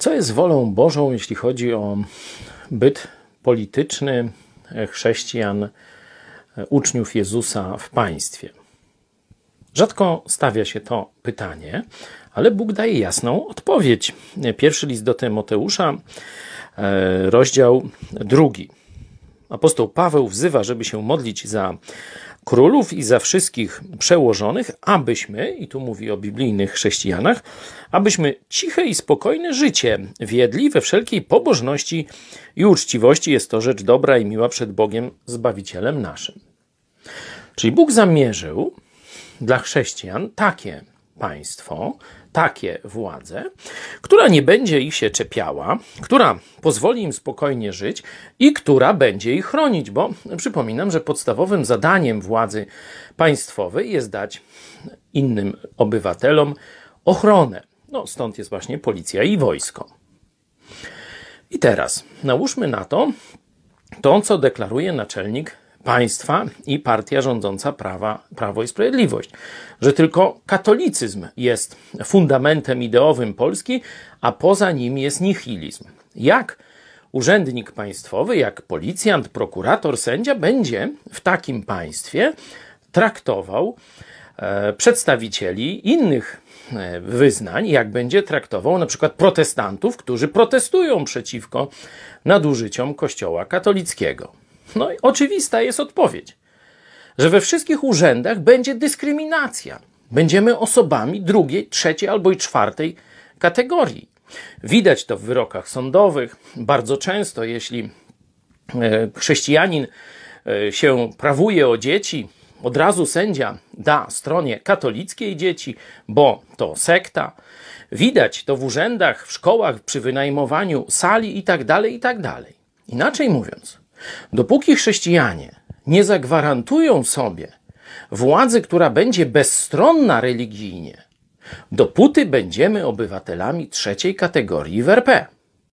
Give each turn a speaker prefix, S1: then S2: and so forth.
S1: Co jest wolą Bożą, jeśli chodzi o byt polityczny chrześcijan, uczniów Jezusa w państwie? Rzadko stawia się to pytanie, ale Bóg daje jasną odpowiedź. Pierwszy list do Tymoteusza, e, rozdział drugi. Apostoł Paweł wzywa, żeby się modlić za królów i za wszystkich przełożonych, abyśmy, i tu mówi o biblijnych chrześcijanach, abyśmy ciche i spokojne życie wiedli we wszelkiej pobożności i uczciwości. Jest to rzecz dobra i miła przed Bogiem, Zbawicielem naszym. Czyli Bóg zamierzył dla chrześcijan takie państwo, takie władze, która nie będzie ich się czepiała, która pozwoli im spokojnie żyć i która będzie ich chronić, bo przypominam, że podstawowym zadaniem władzy państwowej jest dać innym obywatelom ochronę. No stąd jest właśnie policja i wojsko. I teraz nałóżmy na to to, co deklaruje naczelnik państwa i partia rządząca prawa, Prawo i Sprawiedliwość. Że tylko katolicyzm jest fundamentem ideowym Polski, a poza nim jest nihilizm. Jak urzędnik państwowy, jak policjant, prokurator, sędzia będzie w takim państwie traktował e, przedstawicieli innych e, wyznań, jak będzie traktował na przykład protestantów, którzy protestują przeciwko nadużyciom Kościoła katolickiego. No i oczywista jest odpowiedź, że we wszystkich urzędach będzie dyskryminacja. Będziemy osobami drugiej, trzeciej albo i czwartej kategorii. Widać to w wyrokach sądowych. Bardzo często, jeśli e, chrześcijanin e, się prawuje o dzieci, od razu sędzia da stronie katolickiej dzieci, bo to sekta. Widać to w urzędach, w szkołach, przy wynajmowaniu sali itd., tak itd. Tak Inaczej mówiąc, Dopóki chrześcijanie nie zagwarantują sobie władzy, która będzie bezstronna religijnie, dopóty będziemy obywatelami trzeciej kategorii w RP.